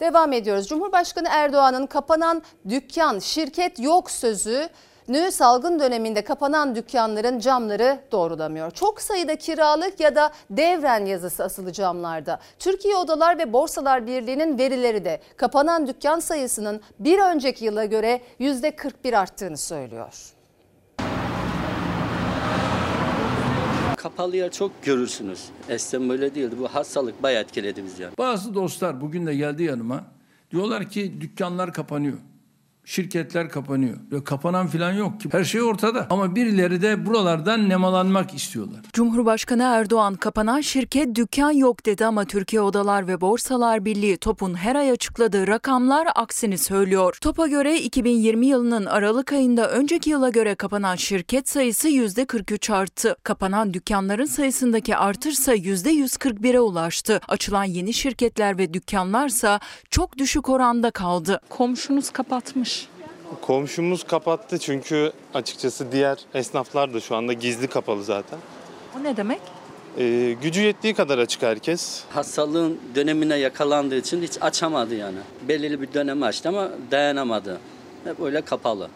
Devam ediyoruz. Cumhurbaşkanı Erdoğan'ın kapanan dükkan, şirket yok sözü Nü salgın döneminde kapanan dükkanların camları doğrulamıyor. Çok sayıda kiralık ya da devren yazısı asılı camlarda. Türkiye Odalar ve Borsalar Birliği'nin verileri de kapanan dükkan sayısının bir önceki yıla göre %41 arttığını söylüyor. Kapalı yer çok görürsünüz. Eskiden böyle değildi. Bu hastalık bayağı etkiledi bizi yani. Bazı dostlar bugün de geldi yanıma. Diyorlar ki dükkanlar kapanıyor. Şirketler kapanıyor. Ya kapanan filan yok ki. Her şey ortada. Ama birileri de buralardan nemalanmak istiyorlar. Cumhurbaşkanı Erdoğan kapanan şirket dükkan yok dedi ama Türkiye Odalar ve Borsalar Birliği TOP'un her ay açıkladığı rakamlar aksini söylüyor. TOP'a göre 2020 yılının Aralık ayında önceki yıla göre kapanan şirket sayısı %43 arttı. Kapanan dükkanların sayısındaki artırsa %141'e ulaştı. Açılan yeni şirketler ve dükkanlarsa çok düşük oranda kaldı. Komşunuz kapatmış. Komşumuz kapattı çünkü açıkçası diğer esnaflar da şu anda gizli kapalı zaten. O ne demek? Ee, gücü yettiği kadar açık herkes. Hastalığın dönemine yakalandığı için hiç açamadı yani. Belirli bir dönem açtı ama dayanamadı. Hep öyle kapalı.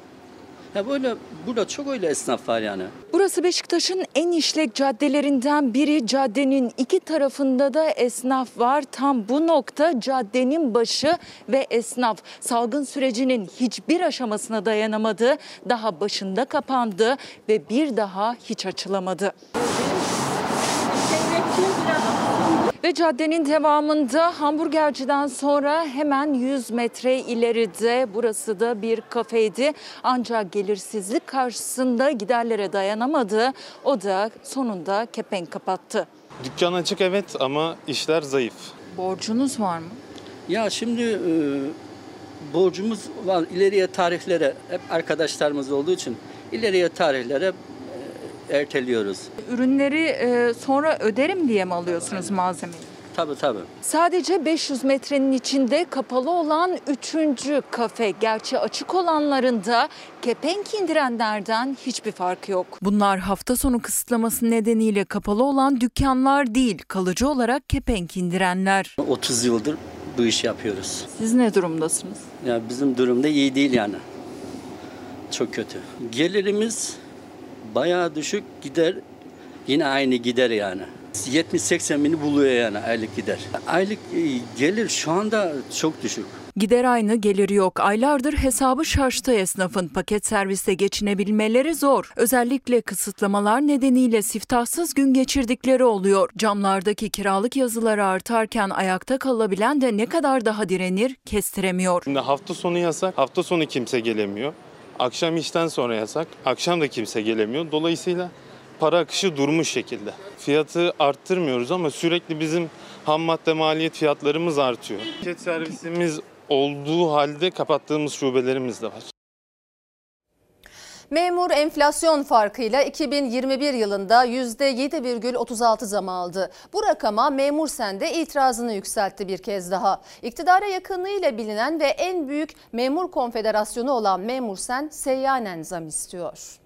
Hep öyle, burada çok öyle esnaf var yani. Burası Beşiktaş'ın en işlek caddelerinden biri. Caddenin iki tarafında da esnaf var. Tam bu nokta caddenin başı ve esnaf. Salgın sürecinin hiçbir aşamasına dayanamadı. Daha başında kapandı ve bir daha hiç açılamadı. Ve caddenin devamında hamburgerciden sonra hemen 100 metre ileride burası da bir kafeydi. Ancak gelirsizlik karşısında giderlere dayanamadı. O da sonunda kepenk kapattı. Dükkan açık evet ama işler zayıf. Borcunuz var mı? Ya şimdi e, borcumuz var ileriye tarihlere hep arkadaşlarımız olduğu için ileriye tarihlere erteliyoruz. Ürünleri e, sonra öderim diye mi alıyorsunuz malzemeyi? Tabii tabii. Sadece 500 metrenin içinde kapalı olan üçüncü kafe. Gerçi açık olanlarında kepenk indirenlerden hiçbir farkı yok. Bunlar hafta sonu kısıtlaması nedeniyle kapalı olan dükkanlar değil, kalıcı olarak kepenk indirenler. 30 yıldır bu işi yapıyoruz. Siz ne durumdasınız? Ya bizim durumda iyi değil yani. Çok kötü. Gelirimiz bayağı düşük gider yine aynı gider yani. 70-80 bini buluyor yani aylık gider. Aylık e, gelir şu anda çok düşük. Gider aynı geliri yok. Aylardır hesabı şaştı esnafın. Paket serviste geçinebilmeleri zor. Özellikle kısıtlamalar nedeniyle siftahsız gün geçirdikleri oluyor. Camlardaki kiralık yazıları artarken ayakta kalabilen de ne kadar daha direnir kestiremiyor. Şimdi hafta sonu yasak, hafta sonu kimse gelemiyor. Akşam işten sonra yasak, akşam da kimse gelemiyor. Dolayısıyla para akışı durmuş şekilde. Fiyatı arttırmıyoruz ama sürekli bizim ham madde maliyet fiyatlarımız artıyor. Paket servisimiz olduğu halde kapattığımız şubelerimiz de var. Memur enflasyon farkıyla 2021 yılında %7,36 zam aldı. Bu rakama Memur Sen'de itirazını yükseltti bir kez daha. İktidara yakınlığıyla bilinen ve en büyük memur konfederasyonu olan Memur Sen seyyanen zam istiyor.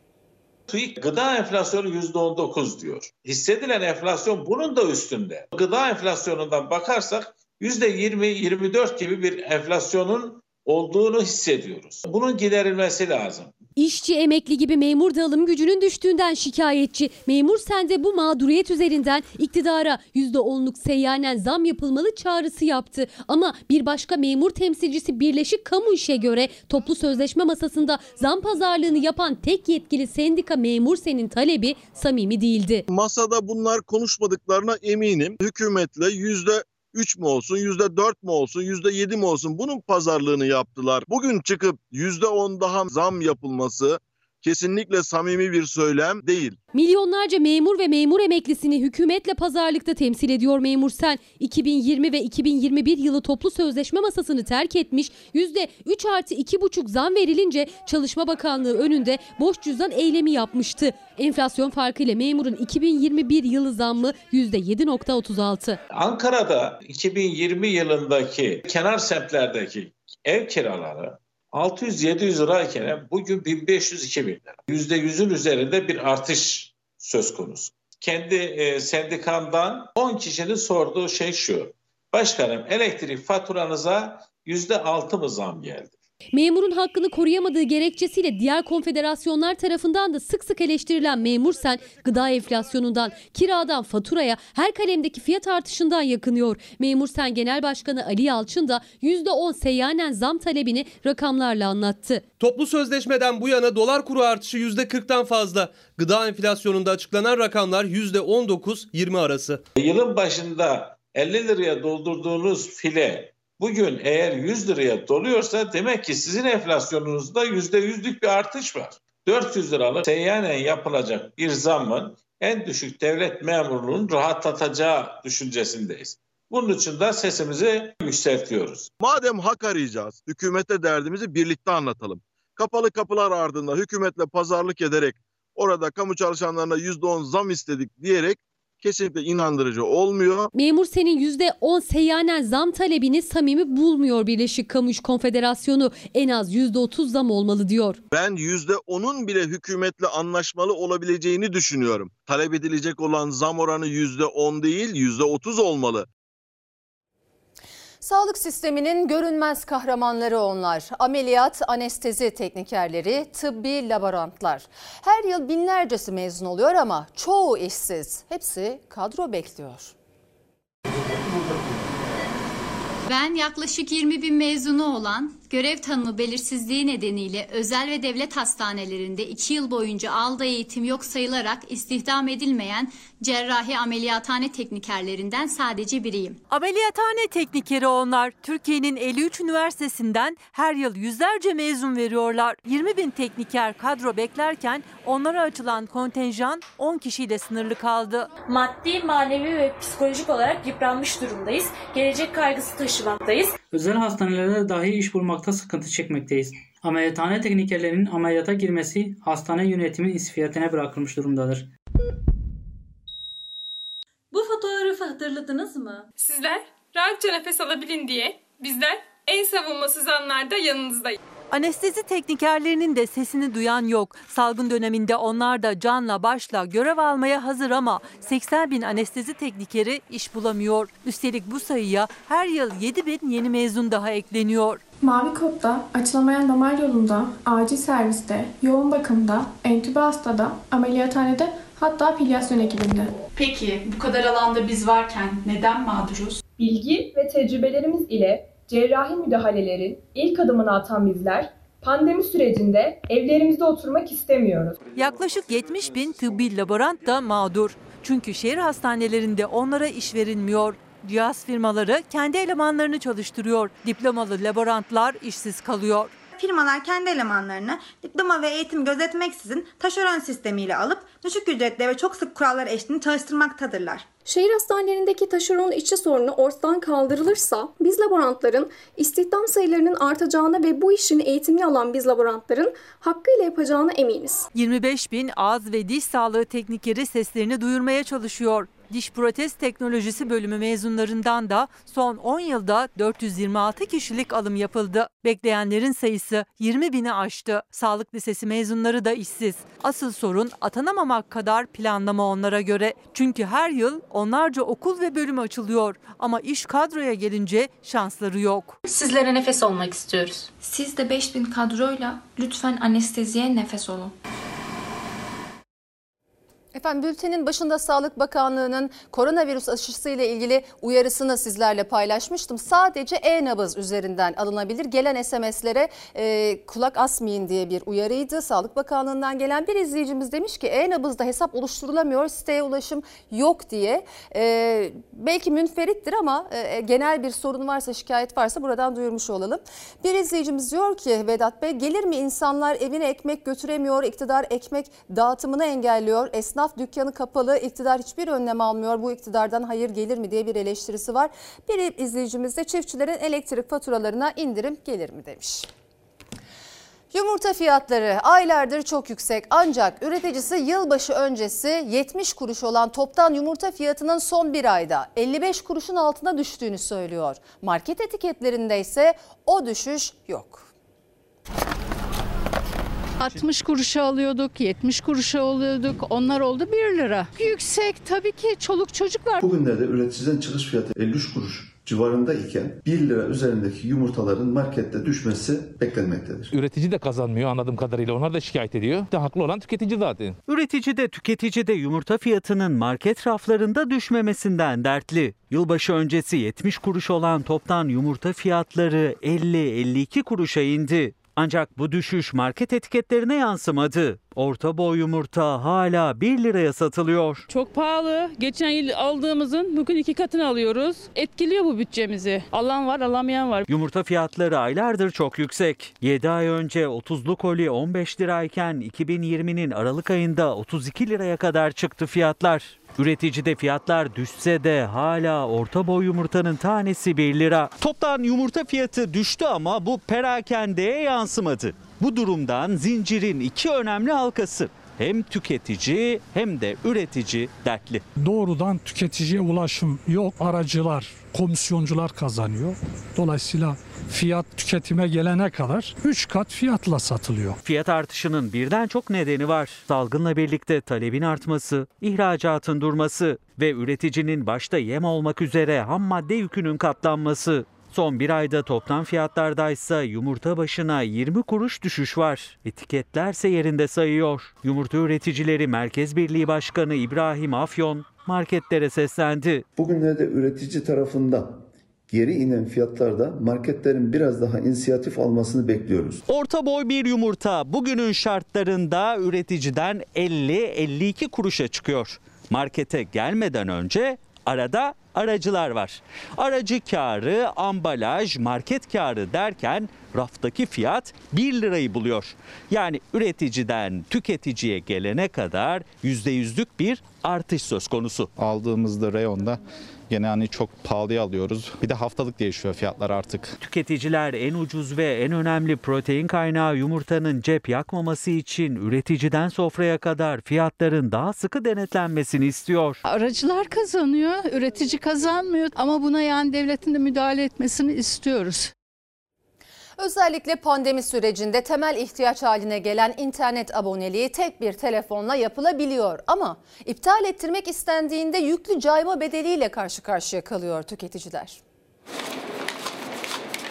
TÜİK gıda enflasyonu %19 diyor. Hissedilen enflasyon bunun da üstünde. Gıda enflasyonundan bakarsak %20-24 gibi bir enflasyonun olduğunu hissediyoruz. Bunun giderilmesi lazım. İşçi, emekli gibi memur da alım gücünün düştüğünden şikayetçi. Memur sende bu mağduriyet üzerinden iktidara %10'luk seyyanen zam yapılmalı çağrısı yaptı. Ama bir başka memur temsilcisi Birleşik Kamu İş'e göre toplu sözleşme masasında zam pazarlığını yapan tek yetkili sendika memur senin talebi samimi değildi. Masada bunlar konuşmadıklarına eminim. Hükümetle yüzde 3 mü olsun, yüzde 4 mü olsun, yüzde 7 mi olsun bunun pazarlığını yaptılar. Bugün çıkıp yüzde 10 daha zam yapılması kesinlikle samimi bir söylem değil. Milyonlarca memur ve memur emeklisini hükümetle pazarlıkta temsil ediyor memur sen. 2020 ve 2021 yılı toplu sözleşme masasını terk etmiş. %3 artı 2,5 zam verilince Çalışma Bakanlığı önünde boş cüzdan eylemi yapmıştı. Enflasyon farkıyla memurun 2021 yılı zammı %7,36. Ankara'da 2020 yılındaki kenar semtlerdeki ev kiraları 600-700 lirayken bugün 1500-2000 lira. %100'ün üzerinde bir artış söz konusu. Kendi e, sendikamdan 10 kişinin sorduğu şey şu. Başkanım elektrik faturanıza %6 mı zam geldi? Memurun hakkını koruyamadığı gerekçesiyle diğer konfederasyonlar tarafından da sık sık eleştirilen memur sen gıda enflasyonundan, kiradan, faturaya her kalemdeki fiyat artışından yakınıyor. Memur sen Genel Başkanı Ali Yalçın da %10 seyyanen zam talebini rakamlarla anlattı. Toplu sözleşmeden bu yana dolar kuru artışı %40'tan fazla. Gıda enflasyonunda açıklanan rakamlar %19-20 arası. Yılın başında 50 liraya doldurduğunuz file bugün eğer 100 liraya doluyorsa demek ki sizin enflasyonunuzda %100'lük bir artış var. 400 liralık seyyanen yapılacak bir zammın en düşük devlet memurunun rahatlatacağı düşüncesindeyiz. Bunun için de sesimizi yükseltiyoruz. Madem hak arayacağız, hükümete derdimizi birlikte anlatalım. Kapalı kapılar ardında hükümetle pazarlık ederek orada kamu çalışanlarına %10 zam istedik diyerek kesinlikle inandırıcı olmuyor. Memur senin %10 seyyanen zam talebini samimi bulmuyor Birleşik Kamu İş Konfederasyonu. En az %30 zam olmalı diyor. Ben %10'un bile hükümetle anlaşmalı olabileceğini düşünüyorum. Talep edilecek olan zam oranı %10 değil %30 olmalı. Sağlık sisteminin görünmez kahramanları onlar. Ameliyat, anestezi teknikerleri, tıbbi laborantlar. Her yıl binlercesi mezun oluyor ama çoğu işsiz. Hepsi kadro bekliyor. Ben yaklaşık 20 bin mezunu olan, görev tanımı belirsizliği nedeniyle özel ve devlet hastanelerinde 2 yıl boyunca aldığı eğitim yok sayılarak istihdam edilmeyen cerrahi ameliyathane teknikerlerinden sadece biriyim. Ameliyathane teknikeri onlar. Türkiye'nin 53 üniversitesinden her yıl yüzlerce mezun veriyorlar. 20 bin tekniker kadro beklerken onlara açılan kontenjan 10 kişiyle sınırlı kaldı. Maddi, manevi ve psikolojik olarak yıpranmış durumdayız. Gelecek kaygısı taşımaktayız. Özel hastanelerde dahi iş bulmakta sıkıntı çekmekteyiz. Ameliyathane teknikerlerinin ameliyata girmesi hastane yönetimin istifiyetine bırakılmış durumdadır. Bu fotoğrafı hatırladınız mı? Sizler rahatça nefes alabilin diye bizler en savunmasız anlarda yanınızdayız. Anestezi teknikerlerinin de sesini duyan yok. Salgın döneminde onlar da canla başla görev almaya hazır ama 80 bin anestezi teknikeri iş bulamıyor. Üstelik bu sayıya her yıl 7 bin yeni mezun daha ekleniyor. Mavi kodda, açılamayan damar yolunda, acil serviste, yoğun bakımda, entübe hastada, ameliyathanede hatta filyasyon ekibinde. Peki bu kadar alanda biz varken neden mağduruz? Bilgi ve tecrübelerimiz ile cerrahi müdahalelerin ilk adımını atan bizler pandemi sürecinde evlerimizde oturmak istemiyoruz. Yaklaşık 70 bin tıbbi laborant da mağdur. Çünkü şehir hastanelerinde onlara iş verilmiyor. Cihaz firmaları kendi elemanlarını çalıştırıyor. Diplomalı laborantlar işsiz kalıyor. Firmalar kendi elemanlarını diploma ve eğitim gözetmeksizin taşeron sistemiyle alıp düşük ücretle ve çok sık kurallar eşliğinde çalıştırmaktadırlar. Şehir hastanelerindeki taşeron işçi sorunu ortadan kaldırılırsa biz laborantların istihdam sayılarının artacağına ve bu işin eğitimini alan biz laborantların hakkıyla yapacağına eminiz. 25 bin ağız ve diş sağlığı teknikeri seslerini duyurmaya çalışıyor. Diş protez teknolojisi bölümü mezunlarından da son 10 yılda 426 kişilik alım yapıldı. Bekleyenlerin sayısı 20 bini aştı. Sağlık lisesi mezunları da işsiz. Asıl sorun atanamamak kadar planlama onlara göre. Çünkü her yıl onlarca okul ve bölüm açılıyor. Ama iş kadroya gelince şansları yok. Sizlere nefes olmak istiyoruz. Siz de 5000 kadroyla lütfen anesteziye nefes olun. Efendim bültenin başında Sağlık Bakanlığı'nın koronavirüs aşısı ile ilgili uyarısını sizlerle paylaşmıştım. Sadece e-nabız üzerinden alınabilir. Gelen SMS'lere e, kulak asmayın diye bir uyarıydı. Sağlık Bakanlığı'ndan gelen bir izleyicimiz demiş ki e-nabızda hesap oluşturulamıyor, siteye ulaşım yok diye. E, belki münferittir ama e, genel bir sorun varsa, şikayet varsa buradan duyurmuş olalım. Bir izleyicimiz diyor ki Vedat Bey gelir mi insanlar evine ekmek götüremiyor, iktidar ekmek dağıtımını engelliyor, esnaf dükkanı kapalı, iktidar hiçbir önlem almıyor. Bu iktidardan hayır gelir mi diye bir eleştirisi var. Bir izleyicimiz de çiftçilerin elektrik faturalarına indirim gelir mi demiş. Yumurta fiyatları aylardır çok yüksek ancak üreticisi yılbaşı öncesi 70 kuruş olan toptan yumurta fiyatının son bir ayda 55 kuruşun altına düştüğünü söylüyor. Market etiketlerinde ise o düşüş yok. 60 kuruşa alıyorduk, 70 kuruşa alıyorduk. Onlar oldu 1 lira. Yüksek tabii ki çoluk çocuk var. Bugünlerde üreticiden çıkış fiyatı 53 kuruş civarında iken 1 lira üzerindeki yumurtaların markette düşmesi beklenmektedir. Üretici de kazanmıyor anladığım kadarıyla. Onlar da şikayet ediyor. De haklı olan tüketici zaten. Üretici de tüketici de yumurta fiyatının market raflarında düşmemesinden dertli. Yılbaşı öncesi 70 kuruş olan toptan yumurta fiyatları 50-52 kuruşa indi. Ancak bu düşüş market etiketlerine yansımadı. Orta boy yumurta hala 1 liraya satılıyor. Çok pahalı. Geçen yıl aldığımızın bugün iki katını alıyoruz. Etkiliyor bu bütçemizi. Alan var, alamayan var. Yumurta fiyatları aylardır çok yüksek. 7 ay önce 30'lu koli 15 lirayken 2020'nin Aralık ayında 32 liraya kadar çıktı fiyatlar. Üreticide fiyatlar düşse de hala orta boy yumurtanın tanesi 1 lira. Toptan yumurta fiyatı düştü ama bu perakendeye yansımadı. Bu durumdan zincirin iki önemli halkası hem tüketici hem de üretici dertli. Doğrudan tüketiciye ulaşım yok. Aracılar, komisyoncular kazanıyor. Dolayısıyla fiyat tüketime gelene kadar 3 kat fiyatla satılıyor. Fiyat artışının birden çok nedeni var. Salgınla birlikte talebin artması, ihracatın durması ve üreticinin başta yem olmak üzere ham madde yükünün katlanması. Son bir ayda toptan fiyatlardaysa yumurta başına 20 kuruş düşüş var. Etiketlerse yerinde sayıyor. Yumurta Üreticileri Merkez Birliği Başkanı İbrahim Afyon marketlere seslendi. Bugünlerde üretici tarafından geri inen fiyatlarda marketlerin biraz daha inisiyatif almasını bekliyoruz. Orta boy bir yumurta bugünün şartlarında üreticiden 50-52 kuruşa çıkıyor. Markete gelmeden önce arada aracılar var. Aracı karı, ambalaj, market karı derken raftaki fiyat 1 lirayı buluyor. Yani üreticiden tüketiciye gelene kadar %100'lük bir artış söz konusu. Aldığımızda reyonda gene hani çok pahalıya alıyoruz. Bir de haftalık değişiyor fiyatlar artık. Tüketiciler en ucuz ve en önemli protein kaynağı yumurtanın cep yakmaması için üreticiden sofraya kadar fiyatların daha sıkı denetlenmesini istiyor. Aracılar kazanıyor, üretici kazanmıyor ama buna yani devletin de müdahale etmesini istiyoruz. Özellikle pandemi sürecinde temel ihtiyaç haline gelen internet aboneliği tek bir telefonla yapılabiliyor. Ama iptal ettirmek istendiğinde yüklü cayma bedeliyle karşı karşıya kalıyor tüketiciler.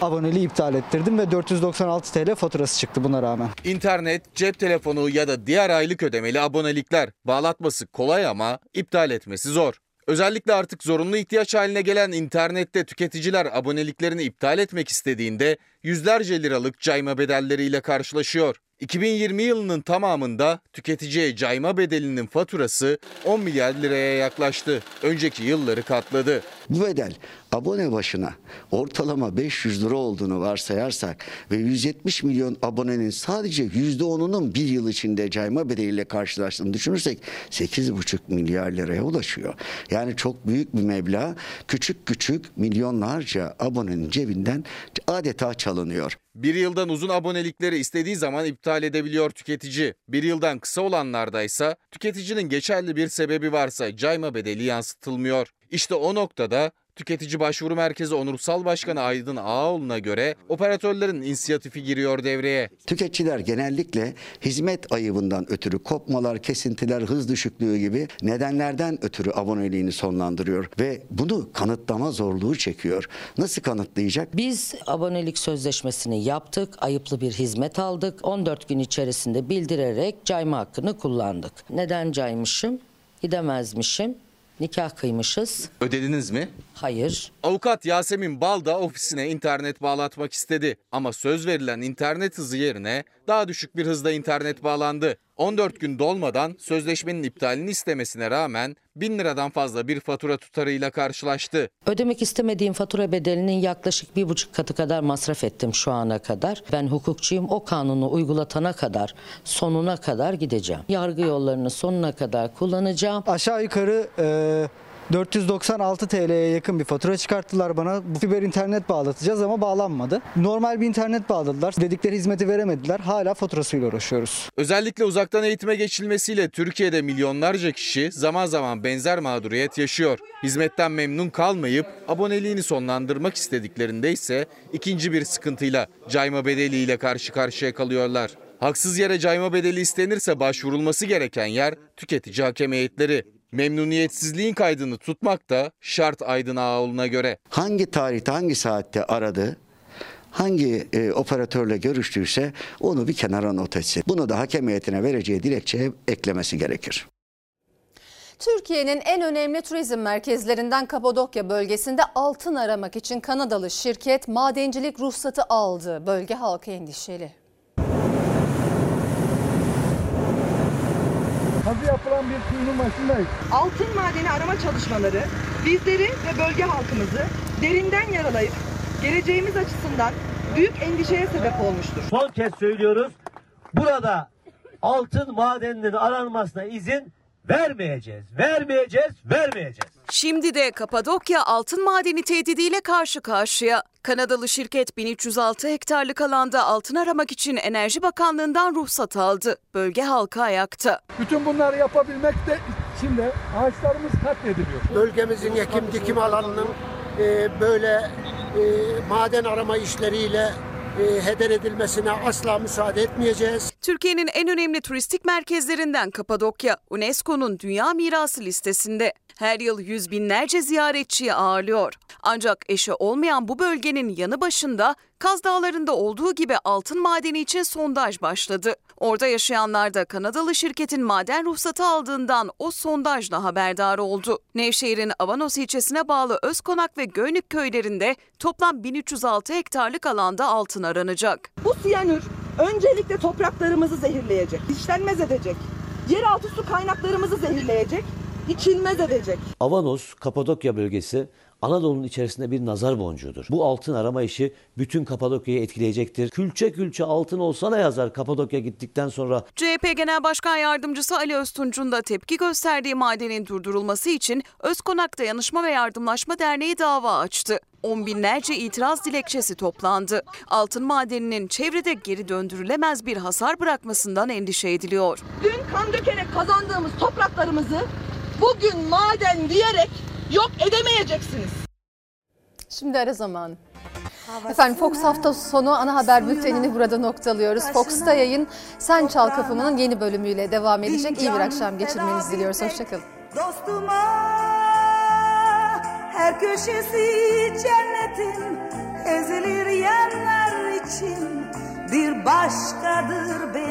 Aboneliği iptal ettirdim ve 496 TL faturası çıktı buna rağmen. İnternet, cep telefonu ya da diğer aylık ödemeli abonelikler bağlatması kolay ama iptal etmesi zor. Özellikle artık zorunlu ihtiyaç haline gelen internette tüketiciler aboneliklerini iptal etmek istediğinde yüzlerce liralık cayma bedelleriyle karşılaşıyor. 2020 yılının tamamında tüketiciye cayma bedelinin faturası 10 milyar liraya yaklaştı. Önceki yılları katladı. Bu bedel abone başına ortalama 500 lira olduğunu varsayarsak ve 170 milyon abonenin sadece %10'unun bir yıl içinde cayma bedeliyle karşılaştığını düşünürsek 8,5 milyar liraya ulaşıyor. Yani çok büyük bir meblağ küçük küçük milyonlarca abonenin cebinden adeta çalınıyor. Bir yıldan uzun abonelikleri istediği zaman iptal edebiliyor tüketici. Bir yıldan kısa olanlardaysa tüketicinin geçerli bir sebebi varsa cayma bedeli yansıtılmıyor. İşte o noktada Tüketici Başvuru Merkezi Onursal Başkanı Aydın Ağaoğlu'na göre operatörlerin inisiyatifi giriyor devreye. Tüketiciler genellikle hizmet ayıbından ötürü kopmalar, kesintiler, hız düşüklüğü gibi nedenlerden ötürü aboneliğini sonlandırıyor ve bunu kanıtlama zorluğu çekiyor. Nasıl kanıtlayacak? Biz abonelik sözleşmesini yaptık, ayıplı bir hizmet aldık. 14 gün içerisinde bildirerek cayma hakkını kullandık. Neden caymışım? Gidemezmişim. Nikah kıymışız. Ödediniz mi? Hayır. Avukat Yasemin Bal da ofisine internet bağlatmak istedi. Ama söz verilen internet hızı yerine daha düşük bir hızda internet bağlandı. 14 gün dolmadan sözleşmenin iptalini istemesine rağmen 1000 liradan fazla bir fatura tutarıyla karşılaştı. Ödemek istemediğim fatura bedelinin yaklaşık bir buçuk katı kadar masraf ettim şu ana kadar. Ben hukukçuyum o kanunu uygulatana kadar sonuna kadar gideceğim. Yargı yollarını sonuna kadar kullanacağım. Aşağı yukarı e, 496 TL'ye yakın bir fatura çıkarttılar bana. Bu fiber internet bağlatacağız ama bağlanmadı. Normal bir internet bağladılar. Dedikleri hizmeti veremediler. Hala faturasıyla uğraşıyoruz. Özellikle uzaktan eğitime geçilmesiyle Türkiye'de milyonlarca kişi zaman zaman benzer mağduriyet yaşıyor. Hizmetten memnun kalmayıp aboneliğini sonlandırmak istediklerinde ise ikinci bir sıkıntıyla cayma bedeliyle karşı karşıya kalıyorlar. Haksız yere cayma bedeli istenirse başvurulması gereken yer tüketici hakem heyetleri. Memnuniyetsizliğin kaydını tutmak da şart Aydın Ağaoğlu'na göre. Hangi tarihte hangi saatte aradı? Hangi e, operatörle görüştüyse onu bir kenara not etsin. Bunu da hakem heyetine vereceği dilekçeye eklemesi gerekir. Türkiye'nin en önemli turizm merkezlerinden Kapadokya bölgesinde altın aramak için Kanadalı şirket madencilik ruhsatı aldı. Bölge halkı endişeli. Yapılan bir kuyunun başındayız. Altın madeni arama çalışmaları bizleri ve bölge halkımızı derinden yaralayıp geleceğimiz açısından büyük endişeye sebep olmuştur. Son kez söylüyoruz. Burada altın madeninin aranmasına izin vermeyeceğiz. Vermeyeceğiz, vermeyeceğiz. Şimdi de Kapadokya altın madeni tehdidiyle karşı karşıya. Kanadalı şirket 1306 hektarlık alanda altın aramak için Enerji Bakanlığı'ndan ruhsat aldı. Bölge halkı ayakta. Bütün bunları yapabilmek de için de ağaçlarımız katlediliyor. Bölgemizin ekim dikim alanının e, böyle e, maden arama işleriyle heder edilmesine asla müsaade etmeyeceğiz. Türkiye'nin en önemli turistik merkezlerinden Kapadokya, UNESCO'nun Dünya Mirası listesinde. Her yıl yüz binlerce ziyaretçiyi ağırlıyor. Ancak eşi olmayan bu bölgenin yanı başında Kaz Dağları'nda olduğu gibi altın madeni için sondaj başladı. Orada yaşayanlar da Kanadalı şirketin maden ruhsatı aldığından o sondajla haberdar oldu. Nevşehir'in Avanos ilçesine bağlı Özkonak ve Göynük köylerinde toplam 1306 hektarlık alanda altın aranacak. Bu siyanür öncelikle topraklarımızı zehirleyecek, işlenmez edecek, yeraltı su kaynaklarımızı zehirleyecek, içilmez edecek. Avanos, Kapadokya bölgesi Anadolu'nun içerisinde bir nazar boncuğudur. Bu altın arama işi bütün Kapadokya'yı etkileyecektir. Külçe külçe altın olsa ne yazar Kapadokya gittikten sonra? CHP Genel Başkan Yardımcısı Ali Öztunç'un da tepki gösterdiği madenin durdurulması için Özkonak Dayanışma ve Yardımlaşma Derneği dava açtı. On binlerce itiraz dilekçesi toplandı. Altın madeninin çevrede geri döndürülemez bir hasar bırakmasından endişe ediliyor. Dün kan dökerek kazandığımız topraklarımızı bugün maden diyerek yok edemeyeceksiniz. Şimdi ara zamanı. Efendim Fox hafta sonu ana haber bültenini burada noktalıyoruz. Fox'ta yayın Sen Çal Kafamı'nın yeni bölümüyle devam edecek. İyi bir akşam geçirmenizi diliyoruz. Hoşçakalın. Dostuma her köşesi cennetin ezilir yerler için bir başkadır benim.